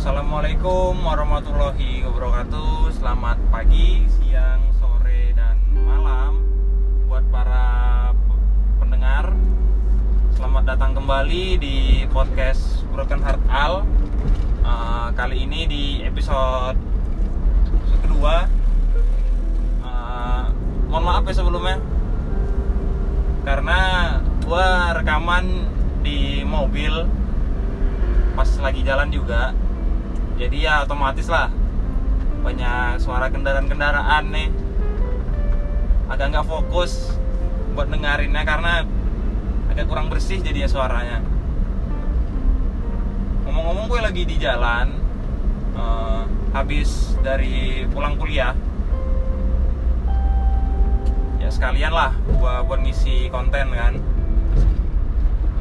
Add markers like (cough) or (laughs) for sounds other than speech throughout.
Assalamualaikum warahmatullahi wabarakatuh. Selamat pagi, siang, sore, dan malam Buat para pe- pendengar. Selamat datang kembali di podcast Broken Heart Al. Eh, Kali ini di episode episode kedua. Eh, Mohon maaf ya sebelumnya. Karena gua rekaman di mobil pas lagi jalan juga jadi ya otomatis lah. Banyak suara kendaraan-kendaraan nih. Agak nggak fokus buat dengerinnya karena agak kurang bersih jadinya suaranya. Ngomong-ngomong gue lagi di jalan eh, habis dari pulang kuliah. Ya sekalian lah buat ngisi konten kan.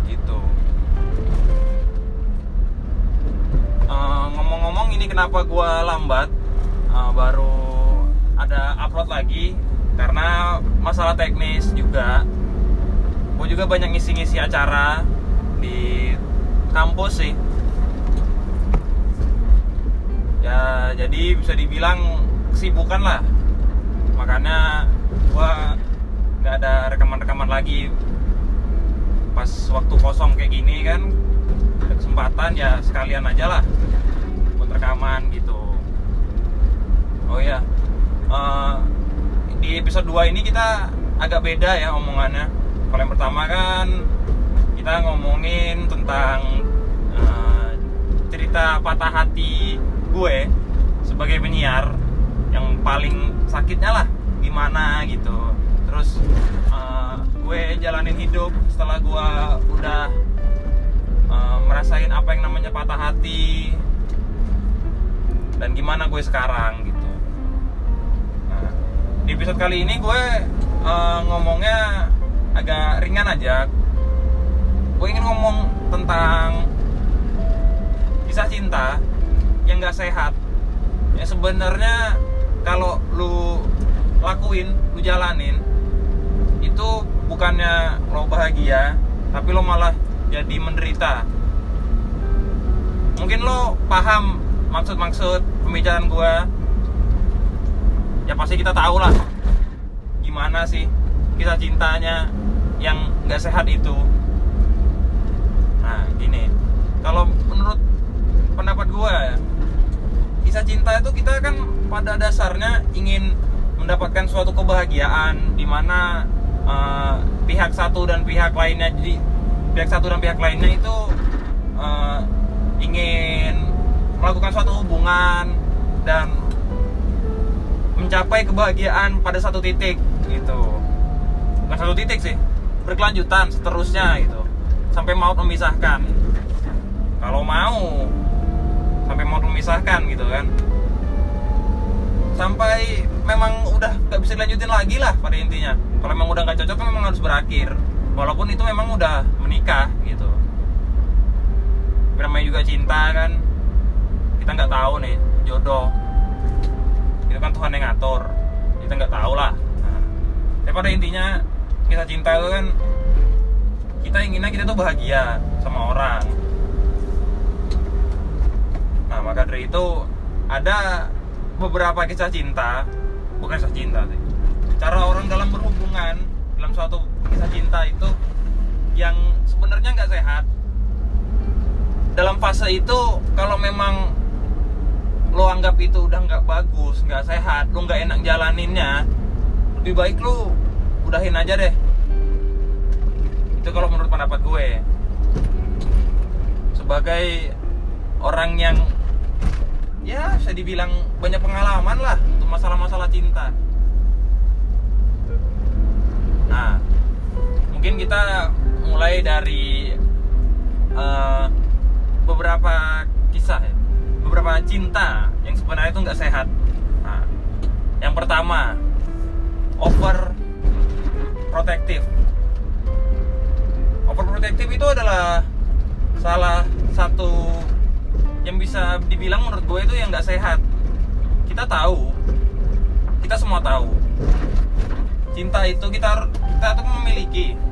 Gitu Eh, ngomong-ngomong ini kenapa gua lambat? Eh, baru ada upload lagi karena masalah teknis juga. Gue juga banyak ngisi-ngisi acara di kampus sih. Ya jadi bisa dibilang kesibukan lah. Makanya gua nggak ada rekaman-rekaman lagi. Pas waktu kosong kayak gini kan kesempatan ya sekalian aja lah. Buat rekaman gitu. Oh ya eh, di episode 2 ini kita agak beda ya omongannya. Kalau yang pertama kan kita ngomongin tentang eh, cerita patah hati gue sebagai penyiar yang paling sakitnya lah gimana gitu. Terus eh, gue jalanin hidup setelah gue udah eh, merasain apa yang namanya patah hati. Dan gimana gue sekarang gitu. Nah, di episode kali ini gue eh, ngomongnya agak ringan aja. Gue ingin ngomong tentang kisah cinta yang gak sehat. Yang sebenarnya kalau lu lakuin lu jalanin itu bukannya lo bahagia tapi lo malah jadi menderita. Mungkin lo paham maksud-maksud pembicaraan gue ya pasti kita tahu lah gimana sih kisah cintanya yang gak sehat itu. Nah gini. Kalau menurut pendapat gue kisah cinta itu kita kan pada dasarnya ingin mendapatkan suatu kebahagiaan di mana eh, pihak satu dan pihak lainnya jadi pihak satu dan pihak lainnya itu eh, ingin melakukan suatu hubungan dan mencapai kebahagiaan pada satu titik gitu. Bukan satu titik sih berkelanjutan seterusnya gitu. Sampai maut memisahkan. Kalau mau sampai mau memisahkan gitu kan. Sampai memang udah nggak bisa dilanjutin lagi lah pada intinya. Kalau memang udah nggak cocok memang harus berakhir walaupun itu memang udah menikah gitu. Namanya juga cinta kan. Kita nggak tahu nih jodoh. Itu kan Tuhan yang ngatur. Kita nggak tahu lah. Nah, tapi pada intinya kisah cinta itu kan kita inginnya kita tuh bahagia sama orang. Nah, maka dari itu ada beberapa kisah cinta, bukan kisah cinta sih. Cara orang dalam berhubungan dalam suatu kisah cinta itu yang sebenarnya nggak sehat. Dalam fase itu kalau memang lo anggap itu udah nggak bagus, nggak sehat, lo nggak enak jalaninnya, lebih baik lo udahin aja deh. Itu kalau menurut pendapat gue. Sebagai orang yang ya bisa dibilang banyak pengalaman lah untuk masalah-masalah cinta. Nah, mungkin kita mulai dari eh, beberapa kisah, ya. beberapa cinta yang sebenarnya itu nggak sehat. Nah, yang pertama, over protective. Overprotective itu adalah salah satu yang bisa dibilang menurut gue itu yang nggak sehat. Kita tahu, kita semua tahu. Cinta itu kita kita tuh memiliki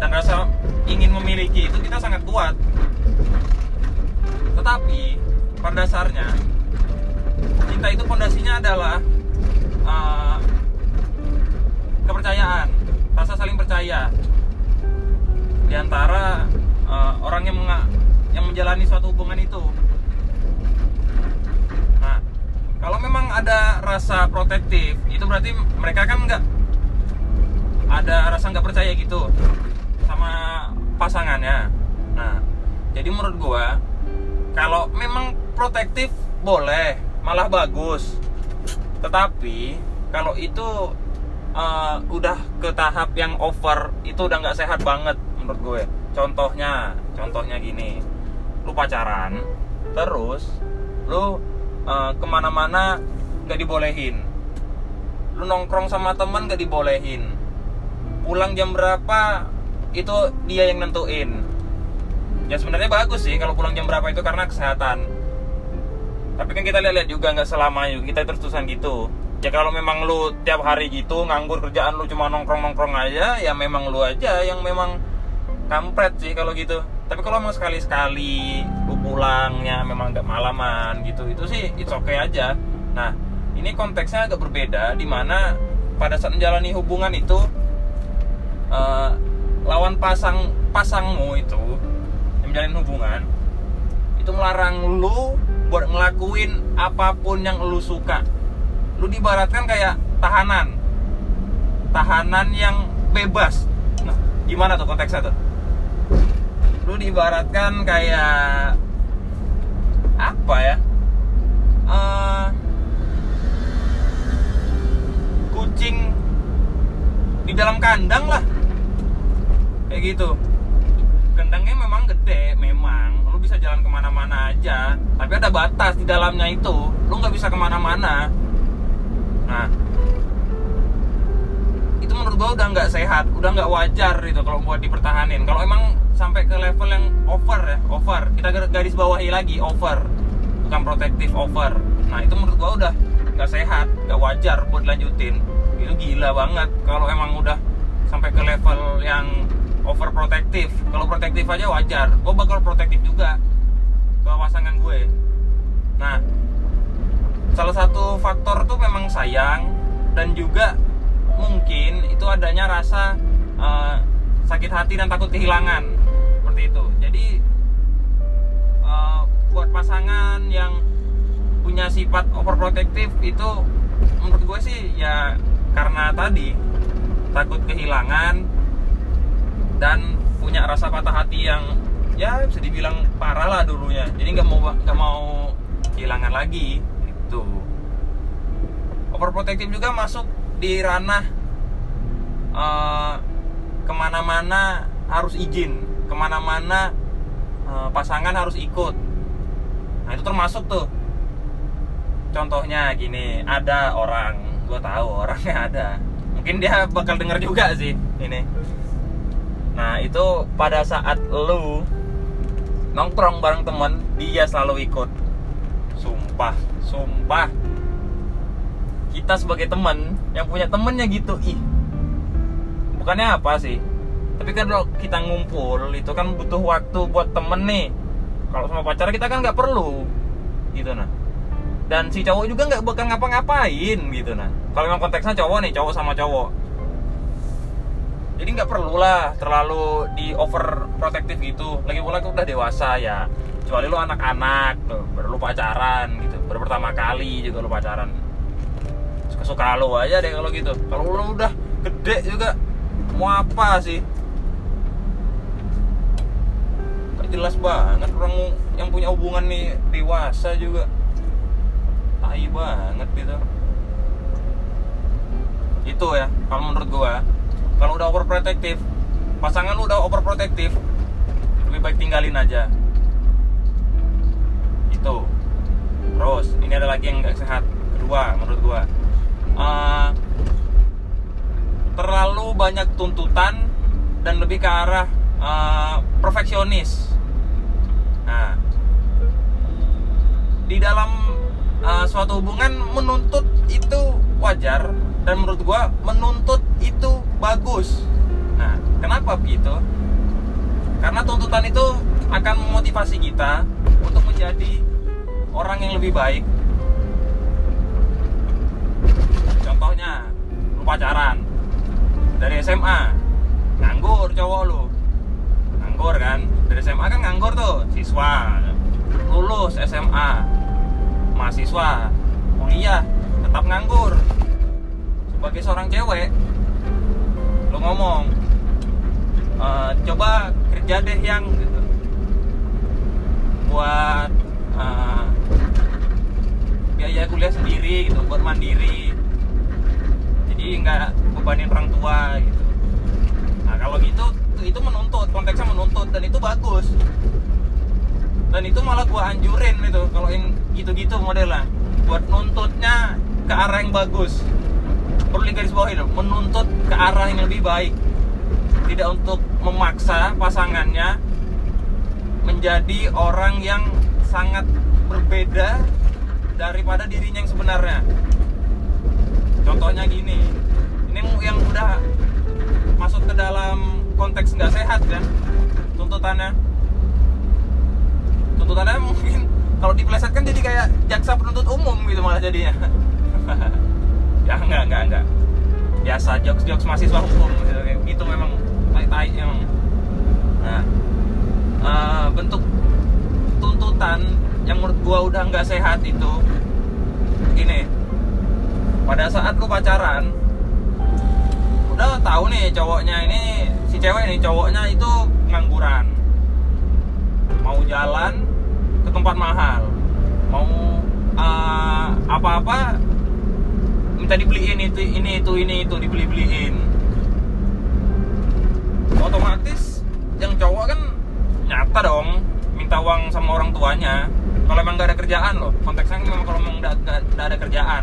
dan rasa ingin memiliki itu kita sangat kuat. Tetapi pada dasarnya cinta itu fondasinya adalah uh, kepercayaan rasa saling percaya. Di antara uh, orang yang menga yang menjalani suatu hubungan itu. Nah kalau memang ada rasa protektif itu berarti mereka kan nggak ada rasa nggak percaya gitu sama pasangannya. Nah jadi menurut gua kalau memang protektif boleh malah bagus. Tetapi kalau itu uh, udah ke tahap yang over itu udah nggak sehat banget menurut gue. Contohnya contohnya gini. Lu pacaran terus lu uh, ke mana-mana nggak dibolehin. Lu nongkrong sama temen nggak dibolehin. Pulang jam berapa itu dia yang nentuin. Ya sebenarnya bagus sih kalau pulang jam berapa itu karena kesehatan. Tapi kan kita lihat-lihat juga nggak selamanya kita terus terusan gitu. Ya kalau memang lu tiap hari gitu nganggur kerjaan lu cuma nongkrong nongkrong aja ya memang lu aja yang memang kampret sih kalau gitu. Tapi kalau emang sekali sekali lu pulangnya memang agak malaman gitu itu sih it's okay aja. Nah ini konteksnya agak berbeda di mana pada saat menjalani hubungan itu uh, lawan pasang pasangmu itu yang menjalin hubungan itu melarang lu buat ngelakuin apa pun yang lu suka. Lu dibaratkan kayak tahanan. Tahanan yang bebas. Nah, gimana tuh konteksnya tuh? Lu diibaratkan kayak apa ya? Uh, kucing di dalam kandang lah kayak gitu. Kandangnya memang gede memang. Lu bisa jalan ke mana-mana aja. Tapi ada batas di dalamnya itu. Lu nggak bisa ke mana-mana. Nah itu menurut gua udah nggak sehat udah nggak wajar itu kalau buat dipertahanin. Kalau emang sampai ke level yang over ya over. Kita garis bawahi lagi over. Bukan protektif over. Nah itu menurut gua udah nggak sehat nggak wajar buat lanjutin itu gila banget kalau emang udah sampai ke level yang over protektif kalau protektif aja wajar. Gue bakal protektif juga ke pasangan gue. Nah salah satu faktor tuh memang sayang dan juga mungkin itu adanya rasa uh, sakit hati dan takut kehilangan. Seperti itu. Jadi uh, buat pasangan yang punya sifat overprotective itu menurut gue sih ya karena tadi takut kehilangan dan punya rasa patah hati yang ya bisa dibilang parah lah dulunya. Jadi nggak mau nggak mau kehilangan lagi itu overprotective juga masuk di ranah uh, ke mana-mana harus izin ke mana-mana uh, pasangan harus ikut. Nah itu termasuk tuh. Contohnya gini ada orang gue tahu orangnya ada. Mungkin dia bakal denger juga sih ini nah itu pada saat lu nongkrong bareng temen dia selalu ikut. Sumpah sumpah. Kita sebagai temen yang punya temennya gitu ih. Bukannya apa sih? Tapi kan kalau kita ngumpul itu kan butuh waktu buat temen nih. Kalau sama pacar kita kan nggak perlu gitu nah. Dan si cowok juga nggak bakal ngapa-ngapain gitu nah. Kalau memang konteksnya cowok nih cowok sama cowok jadi nggak perlu lah terlalu di over protektif gitu. Lagi pula udah dewasa ya. Kecuali lu anak-anak tuh baru lu pacaran gitu. Baru pertama kali juga lu pacaran. Suka-suka lu aja deh kalau gitu. Kalau lu udah gede juga mau apa sih? Jelas banget orang yang punya hubungan nih dewasa juga. Tai banget gitu. Itu ya kalau menurut gua kalau udah overprotective pasangan lu udah overprotective lebih baik tinggalin aja. Itu terus ini ada lagi yang nggak sehat. Kedua menurut gua. Uh, terlalu banyak tuntutan dan lebih ke arah uh, perfeksionis. Nah, di dalam uh, suatu hubungan menuntut itu wajar dan menurut gua menuntut itu bagus. Nah, kenapa begitu? Karena tuntutan itu akan memotivasi kita untuk menjadi orang yang lebih baik. Contohnya lu pacaran dari SMA nganggur cowok lu. Nganggur kan? Dari SMA kan nganggur tuh siswa. Lulus SMA mahasiswa. Kuliah tetap nganggur. Sebagai seorang cewek lu ngomong e, coba kerja deh yang gitu. Buat uh, biaya kuliah sendiri gitu buat mandiri. Jadi nggak bebanin orang tua gitu. Nah kalau gitu itu menuntut konteksnya menuntut dan itu bagus. Dan itu malah gua anjurin itu kalau yang gitu-gitu modelnya buat nuntutnya ke arah yang bagus perlu digarisbawahi dong menuntut ke arah yang lebih baik tidak untuk memaksa pasangannya menjadi orang yang sangat berbeda daripada dirinya yang sebenarnya. Contohnya gini, ini yang udah masuk ke dalam konteks nggak sehat kan, tuntutannya. Tuntutannya (laughs) mungkin kalau dipelesetkan jadi kayak jaksa penuntut umum gitu malah jadinya. (laughs) ya enggak enggak enggak. Biasa jokes jokes mahasiswa hukum gitu, memang tai-tai yang. Nah, uh, bentuk tuntutan yang menurut gua udah nggak sehat itu gini pada saat lu pacaran udah tahu nih cowoknya ini si cewek nih cowoknya itu pengangguran mau jalan ke tempat mahal mau uh, apa-apa minta dibeliin itu ini itu ini itu dibeli beliin otomatis yang cowok kan nyata dong minta uang sama orang tuanya. Kalau emang gak ada kerjaan loh konteksnya memang kalau emang gak, gak, gak ada kerjaan.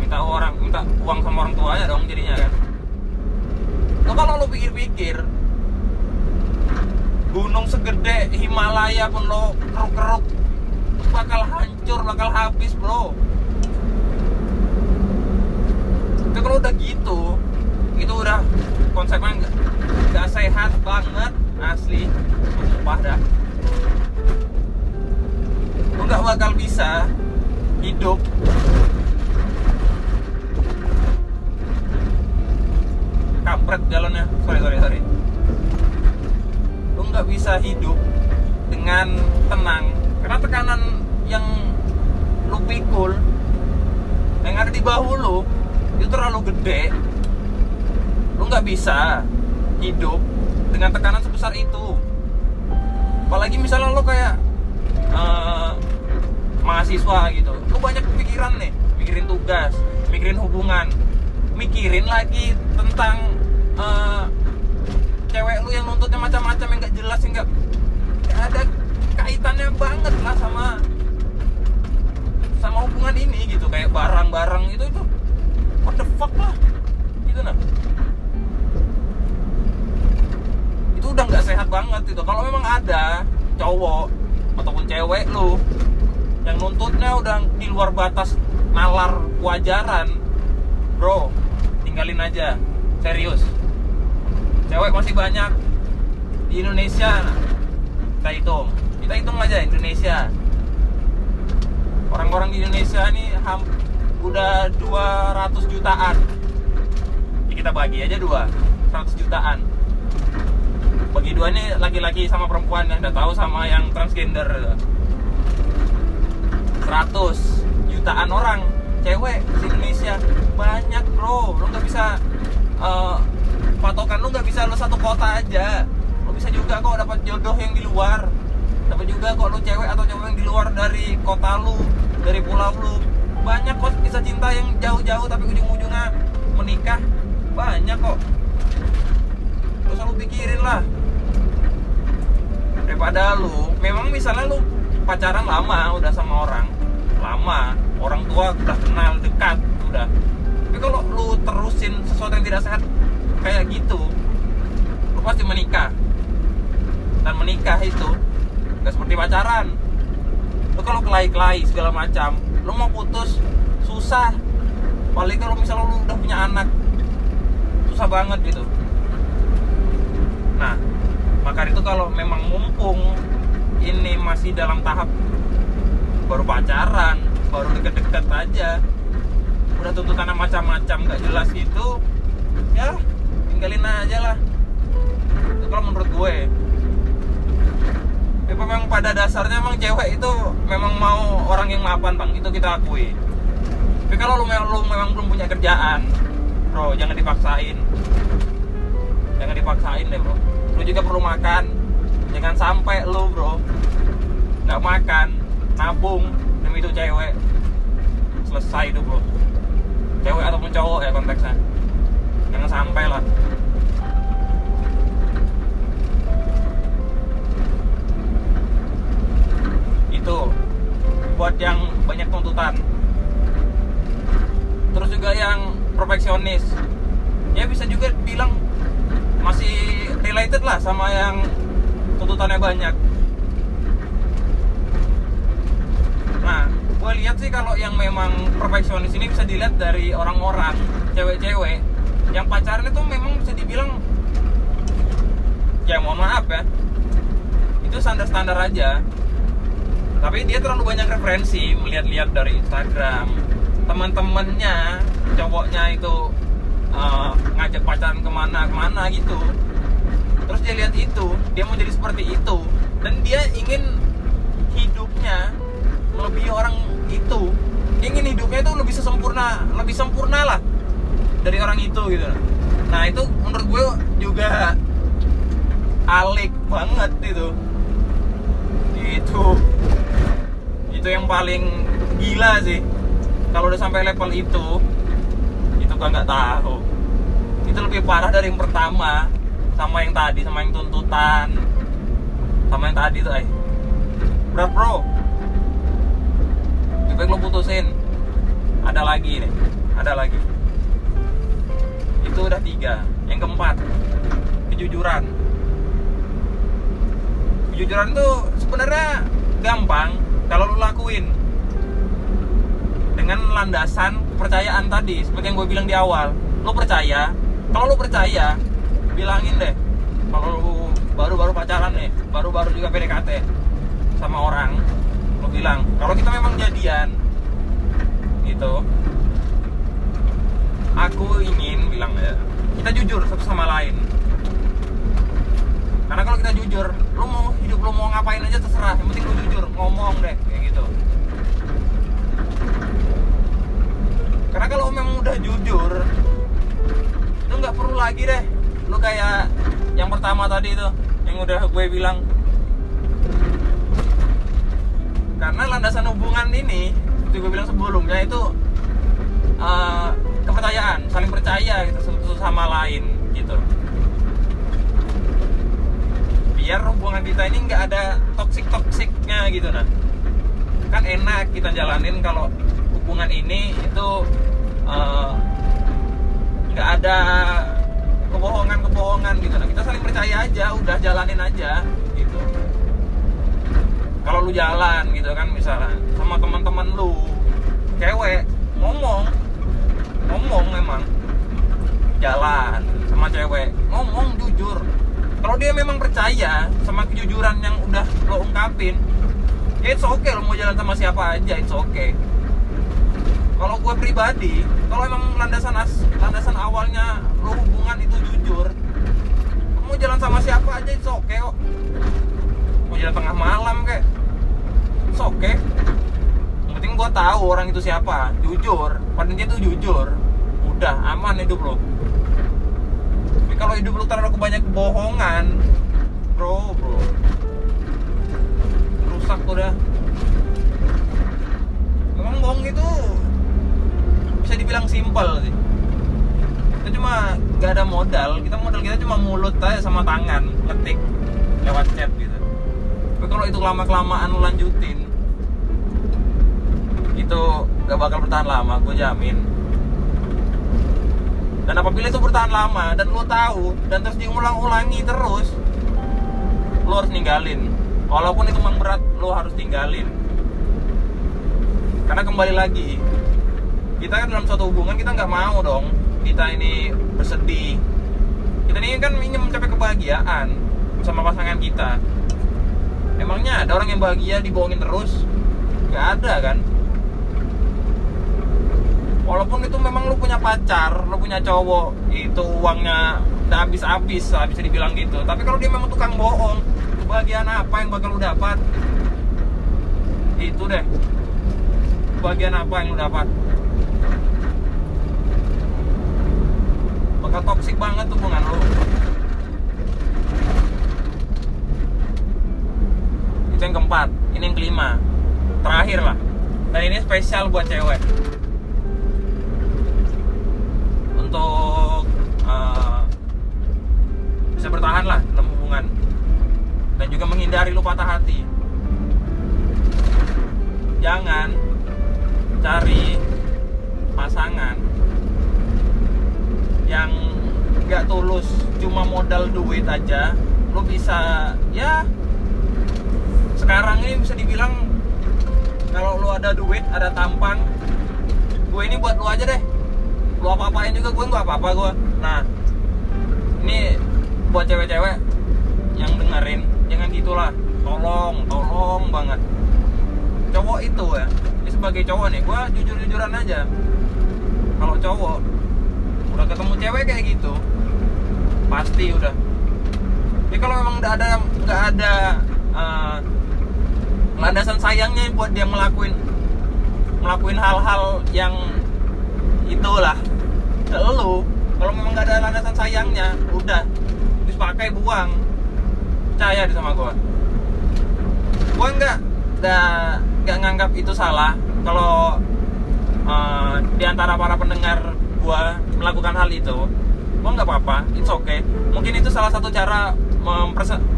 Minta orang minta uang sama orang tuanya dong jadinya kan. Lo kalau lo pikir-pikir gunung segede Himalaya pun lo keruk-keruk bakal hancur bakal habis bro itu kalau udah gitu itu udah konsepnya gak, gak sehat banget asli. Sumpah dah. Lu nggak bakal bisa hidup. Kampret jalannya. Sorry sorry sorry. Lu nggak bisa hidup dengan tenang. Karena tekanan yang lu pikul yang ada di bahu lu itu terlalu gede. Lu nggak bisa hidup dengan tekanan sebesar itu. Apalagi misalnya lo kayak uh, mahasiswa gitu. Lo banyak pikiran nih. Mikirin tugas mikirin hubungan. Mikirin lagi tentang uh, cewek lu yang nuntutnya macam-macam yang gak jelas yang gak, gak ada kaitannya banget lah sama sama hubungan ini gitu. Kayak barang-barang itu itu what the fuck lah? Gitu nah. Itu udah nggak sehat banget itu kalau memang ada cowok ataupun cewek lu yang nuntutnya udah di luar batas nalar kewajaran bro tinggalin aja. Serius. Cewek masih banyak di Indonesia. Kita hitung. Kita hitung aja Indonesia. Orang-orang di Indonesia ini ham, udah 200 jutaan. Ya kita bagi aja dua 100 jutaan. Bagi dua ini laki-laki sama perempuan ya udah tahu sama yang transgender. 100 jutaan orang cewek di Indonesia. Banyak bro. Lo nggak bisa uh, patokan lo nggak bisa lo satu kota aja. Lo bisa juga kok dapat jodoh yang di luar. Dapat juga kok lo cewek atau cowok yang di luar dari kota lu dari pulau lu banyak kok kisah cinta yang jauh-jauh tapi ujung-ujungnya menikah. Banyak kok. Lo selalu pikirin lah. Daripada lu memang misalnya lu pacaran lama udah sama orang lama orang tua udah kenal dekat udah. Tapi kalau lu terusin sesuatu yang tidak sehat kayak gitu lu pasti menikah. Dan menikah itu gak seperti pacaran. Lu kalau kelai-kelai segala macam lu mau putus susah. Paling kalau misalnya lu udah punya anak susah banget gitu. Nah maka itu kalau memang mumpung ini masih dalam tahap baru pacaran baru deket-deket aja udah tuntutan macam-macam nggak jelas gitu ya tinggalin aja lah. Itu kalau menurut gue ya memang pada dasarnya emang cewek itu memang mau orang yang mapan bang. Itu kita akui. Tapi kalau lu memang lu memang belum punya kerjaan bro jangan dipaksain. Jangan dipaksain deh bro. Lu juga perlu makan. Jangan sampai lu bro nggak makan nabung demi itu cewek. Selesai itu bro. Cewek ataupun cowok ya konteksnya. Jangan sampai lah itu buat yang banyak tuntutan terus juga yang perfeksionis ya bisa juga bilang masih related lah sama yang tuntutannya banyak nah gue lihat sih kalau yang memang perfeksionis dilihat dari orang-orang cewek-cewek yang pacaran itu memang bisa dibilang ya mohon maaf ya itu standar-standar aja. Tapi dia terlalu banyak referensi melihat-lihat dari Instagram. Teman-temannya cowoknya itu uh, ngajak pacaran ke mana ke mana gitu. Terus dia lihat itu dia mau jadi seperti itu. Dan dia ingin hidupnya melebihi orang itu ingin hidupnya itu lebih sempurna lebih sempurna lah dari orang itu gitu. Nah itu menurut gue juga alik banget itu. Itu itu yang paling gila sih. Kalau udah sampai level itu itu gak nggak tahu. Itu lebih parah dari yang pertama sama yang tadi sama yang tuntutan sama yang tadi tuh eh. Berat bro lebih baik lo putusin? Ada lagi nih ada lagi. Itu udah tiga. Yang keempat kejujuran. Kejujuran itu sebenarnya gampang kalau lu lakuin. Dengan landasan kepercayaan tadi seperti yang gue bilang di awal. Lu percaya kalau lu percaya bilangin deh kalau lu baru-baru pacaran nih baru-baru juga PDKT sama orang lu bilang kalau kita memang jadian gitu aku ingin bilang ya kita jujur satu sama lain. Karena kalau kita jujur lu mau hidup lu mau ngapain aja terserah yang penting lu jujur ngomong deh kayak gitu. Karena kalau memang udah jujur lu nggak perlu lagi deh. Lu kayak yang pertama tadi itu yang udah gue bilang karena landasan hubungan ini seperti gue bilang sebelumnya itu uh, kepercayaan saling percaya gitu satu sama lain gitu. Biar hubungan kita ini nggak ada toksik toksiknya gitu nah kan enak kita jalanin kalau hubungan ini itu nggak uh, ada kebohongan kebohongan gitu. Nah kita saling percaya aja udah jalanin aja lu jalan gitu kan misalnya sama teman-teman lu. Cewek ngomong. Ngomong memang. Jalan sama cewek. Ngomong jujur. Kalau dia memang percaya sama kejujuran yang udah lo ungkapin ya it's okay lo mau jalan sama siapa aja it's okay. Kalau gue pribadi kalau emang landasan as, landasan awalnya lo hubungan itu jujur mau jalan sama siapa aja it's okay kok. Mau jalan tengah malam kayak it's okay. Penting gue tahu orang itu siapa. Jujur. Pada dia tuh jujur. Udah aman hidup lo tapi kalau hidup lo terlalu banyak kebohongan bro bro. Rusak udah. Memang bohong itu bisa dibilang simpel sih. Kita cuma gak ada modal. Kita modal kita cuma mulut aja sama tangan ngetik lewat chat gitu. Tapi kalau itu lama kelamaan lanjutin itu gak bakal bertahan lama gue jamin. Dan apabila itu bertahan lama dan lo tahu dan terus diulang-ulangi terus lo harus ninggalin. Walaupun itu memang berat lo harus tinggalin. Karena kembali lagi kita kan dalam suatu hubungan kita nggak mau dong kita ini bersedih. Kita ini kan ingin mencapai kebahagiaan bersama pasangan kita. Emangnya ada orang yang bahagia dibohongin terus? Nggak ada kan walaupun itu memang lu punya pacar lu punya cowok itu uangnya udah habis-habis bisa dibilang gitu. Tapi kalau dia memang tukang bohong bagian apa yang bakal lu dapat? Itu deh. Bagian apa yang lu dapat? Bakal toksik banget hubungan lu. Itu yang keempat. Ini yang kelima. Terakhir lah. Dan ini spesial buat cewek untuk uh, bisa bertahan lah dalam hubungan. Dan juga menghindari lu patah hati. Jangan cari pasangan yang nggak tulus cuma modal duit aja. Lu bisa ya sekarang ini bisa dibilang kalau lu ada duit ada tampang gue ini buat lu aja deh lu apa apain juga gue nggak apa apa gue nah ini buat cewek-cewek yang dengerin jangan gitulah. Tolong tolong banget. Cowok itu ya ini sebagai cowok nih gue jujur jujuran aja. Kalau cowok udah ketemu cewek kayak gitu pasti udah. Ya kalau memang udah ada nggak ada uh, landasan sayangnya buat dia ngelakuin ngelakuin hal-hal yang itulah ke lu kalau memang nggak ada landasan sayangnya udah. Terus buang. Percaya di sama gua. Gua nggak nggak nggak nganggap itu salah. Kalau uh, di antara para pendengar gua melakukan hal itu gua nggak apa-apa. It's okay. Mungkin itu salah satu cara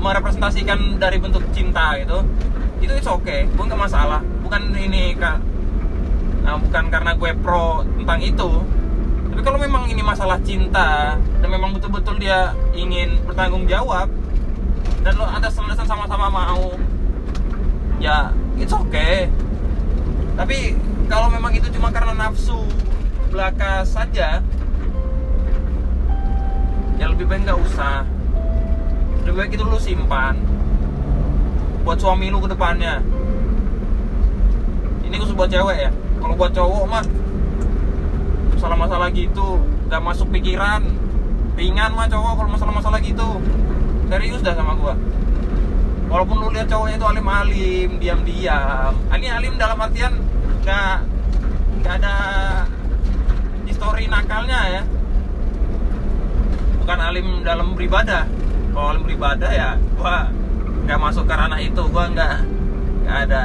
merepresentasikan dari bentuk cinta gitu. Itu it's okay. Gue nggak masalah. Bukan ini kak. Nah, bukan karena gue pro tentang itu tapi kalau memang ini masalah cinta dan memang betul-betul dia ingin bertanggung jawab dan lo ada landasan sama-sama mau ya it's okay. Tapi kalau memang itu cuma karena nafsu belaka saja ya lebih baik nggak usah. Lebih baik itu lu simpan buat suami lu ke depannya. Ini khusus buat cewek ya. Kalau buat cowok mah masalah-masalah gitu gak masuk pikiran. Ringan mah cowok kalau masalah-masalah gitu. Serius dah sama gua. Walaupun lu lihat cowoknya itu alim-alim diam-diam. Ini alim dalam artian gak gak ada histori nakalnya ya. Bukan alim dalam beribadah. Kalau alim beribadah ya gua nggak masuk ke ranah itu. Gua nggak nggak ada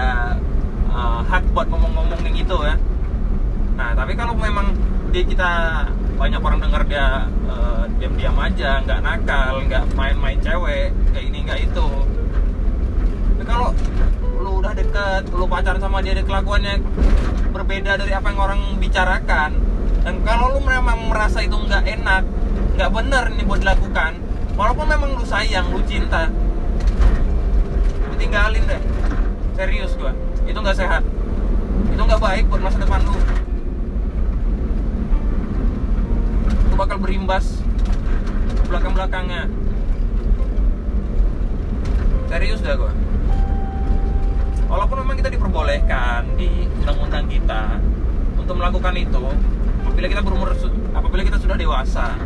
uh, hak buat ngomong-ngomong gitu ya. Nah tapi kalau memang dia kita banyak orang dengar dia uh, diam-diam aja nggak nakal nggak main-main cewek kayak ini nggak itu. Tapi kalau lu udah deket lu pacaran sama dia kelakuannya berbeda dari apa yang orang bicarakan dan kalau lu memang merasa itu nggak enak nggak bener nih buat dilakukan walaupun memang lu sayang lu cinta lu tinggalin deh. Serius gua itu nggak sehat. Itu nggak baik buat masa depan lu itu bakal berimbas belakang belakangnya serius dah gua? Walaupun memang kita diperbolehkan di undang-undang kita untuk melakukan itu apabila kita berumur apabila kita sudah dewasa.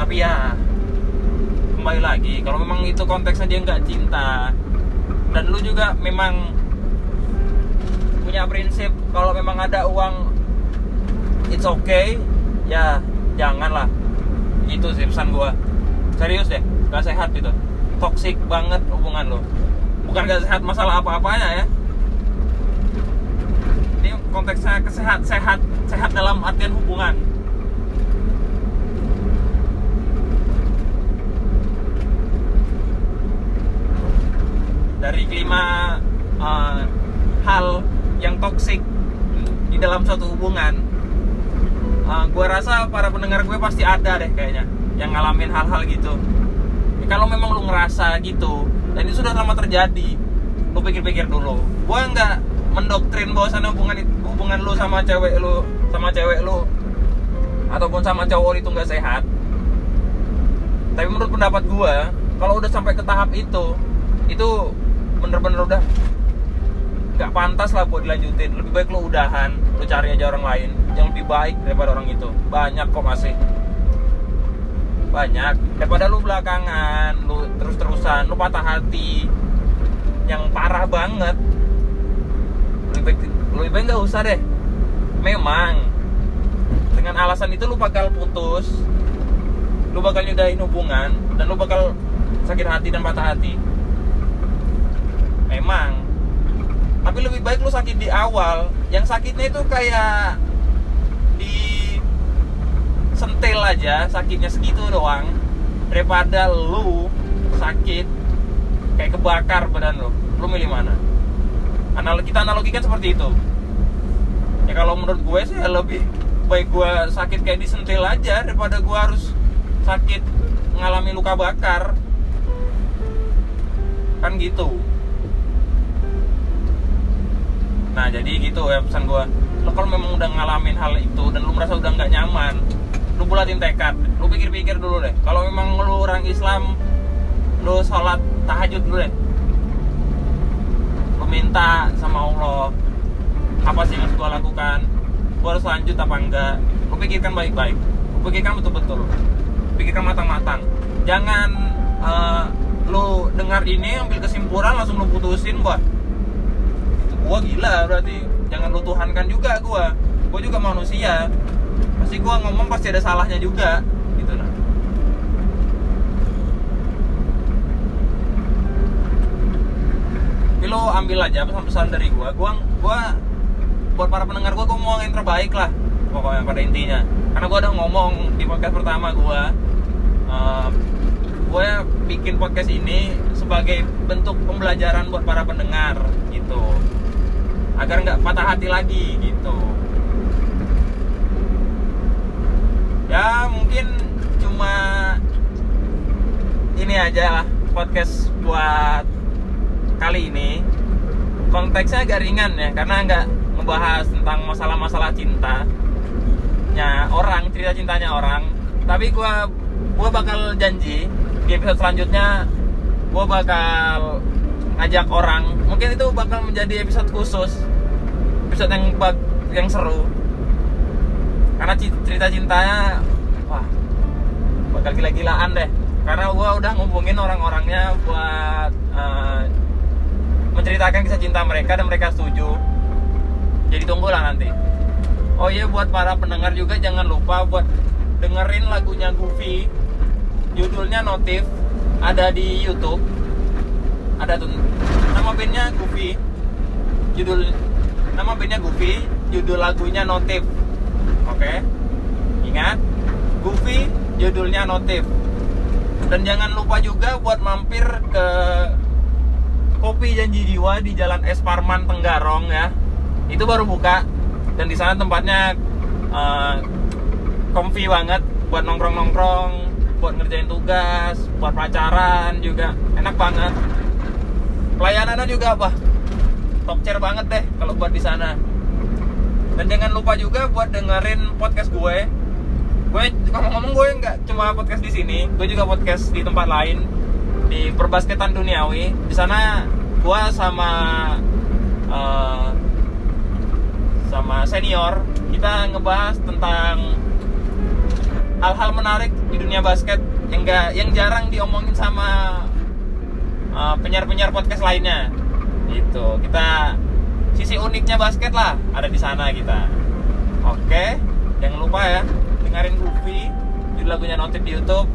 Tapi ya kembali lagi kalau memang itu konteksnya dia nggak cinta dan lu juga memang punya prinsip kalau memang ada uang it's okay ya janganlah. Itu sih pesan gua. Serius deh gak sehat gitu. Toxic banget hubungan lo. Bukan gak sehat masalah apa-apanya ya. Ini konteksnya kesehat sehat sehat dalam artian hubungan. Dari kelima uh, hal yang toksik di dalam suatu hubungan uh, gue rasa para pendengar gue pasti ada deh kayaknya yang ngalamin hal-hal gitu. Ya, kalau memang lu ngerasa gitu dan itu sudah lama terjadi lu pikir-pikir dulu. Gue nggak mendoktrin bahwasannya hubungan hubungan lu sama cewek lu sama cewek lu ataupun sama cowok itu nggak sehat. Tapi menurut pendapat gue kalau udah sampai ke tahap itu itu bener-bener udah nggak pantas lah buat dilanjutin. Lebih baik lu udahan lu cari aja orang lain yang lebih baik daripada orang itu. Banyak kok masih banyak. Daripada lu belakangan lu terus-terusan lu patah hati. Yang parah banget lebih baik lebih baik nggak usah deh. Memang. Dengan alasan itu lu bakal putus. Lu bakal nyudahin hubungan dan lu bakal sakit hati dan patah hati. Memang. Tapi lebih baik lu sakit di awal. Yang sakitnya itu kayak sentil aja sakitnya segitu doang daripada lu sakit kayak kebakar badan lu. Lu milih mana? Anal kita analogikan seperti itu. Ya kalau menurut gue sih lebih baik gue sakit kayak disentil aja daripada gue harus sakit mengalami luka bakar. Kan gitu. Nah jadi gitu ya pesan gue lo kalau memang udah ngalamin hal itu dan lu merasa udah nggak nyaman lu bulatin tekad. Lu pikir-pikir dulu deh. Kalau memang lu orang Islam lu sholat tahajud dulu deh. Lu minta sama Allah apa sih yang harus gue lakukan? Gue harus lanjut apa enggak? Lu pikirkan baik-baik. Lu pikirkan betul-betul. Pikirkan matang-matang. Jangan uh, lu dengar ini ambil kesimpulan langsung lu putusin buat itu gua gila berarti. Jangan lu tuhankan juga gua. Gua juga manusia pasti gua ngomong pasti ada salahnya juga gitu nah Tapi lo ambil aja pesan-pesan dari gua. Gua gua buat para pendengar gua gua mau yang terbaik lah pokoknya pada intinya. Karena gua udah ngomong di podcast pertama gua uh, gue bikin podcast ini sebagai bentuk pembelajaran buat para pendengar gitu. Agar nggak patah hati lagi gitu ya mungkin cuma ini aja lah podcast buat kali ini. Konteksnya agak ringan ya karena nggak ngebahas tentang masalah-masalah cinta nya orang cerita cintanya orang. Tapi gue gue bakal janji di episode selanjutnya gue bakal ngajak orang. Mungkin itu bakal menjadi episode khusus episode yang yang seru karena cerita cintanya wah bakal gila-gilaan deh. Karena gue udah ngumpulin orang-orangnya buat uh, menceritakan kisah cinta mereka dan mereka setuju. Jadi tunggulah nanti. Oh iya buat para pendengar juga jangan lupa buat dengerin lagunya Goofy. Judulnya Notif ada di YouTube. Ada tuh nama bandnya Goofy. Judul nama bandnya Goofy judul lagunya Notif oke okay? ingat Goofy judulnya Notif dan jangan lupa juga buat mampir ke Kopi Janji Jiwa di Jalan Es Parman Tenggarong ya itu baru buka dan di sana tempatnya uh, comfy banget buat nongkrong-nongkrong buat ngerjain tugas, buat pacaran juga enak banget. Pelayanannya juga apa? Top chair banget deh kalau buat di sana. Dan jangan lupa juga buat dengerin podcast gue. Gue ngomong-ngomong gue nggak cuma podcast di sini, gue juga podcast di tempat lain di perbasketan duniawi. Di sana gue sama uh, sama senior kita ngebahas tentang hal-hal menarik di dunia basket yang gak, yang jarang diomongin sama uh, penyiar-penyiar podcast lainnya gitu kita sisi uniknya basket lah ada di sana kita. Oke jangan lupa ya dengerin Goofy di lagunya notif di YouTube.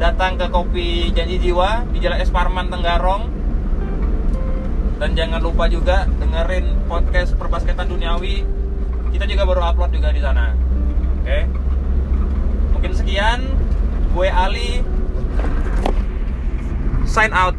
Datang ke kopi janji jiwa di Jalan Es Parman Tenggarong. Dan jangan lupa juga dengerin podcast perbasketan duniawi. Kita juga baru upload juga di sana. Oke. Mungkin sekian gue Ali. Sign out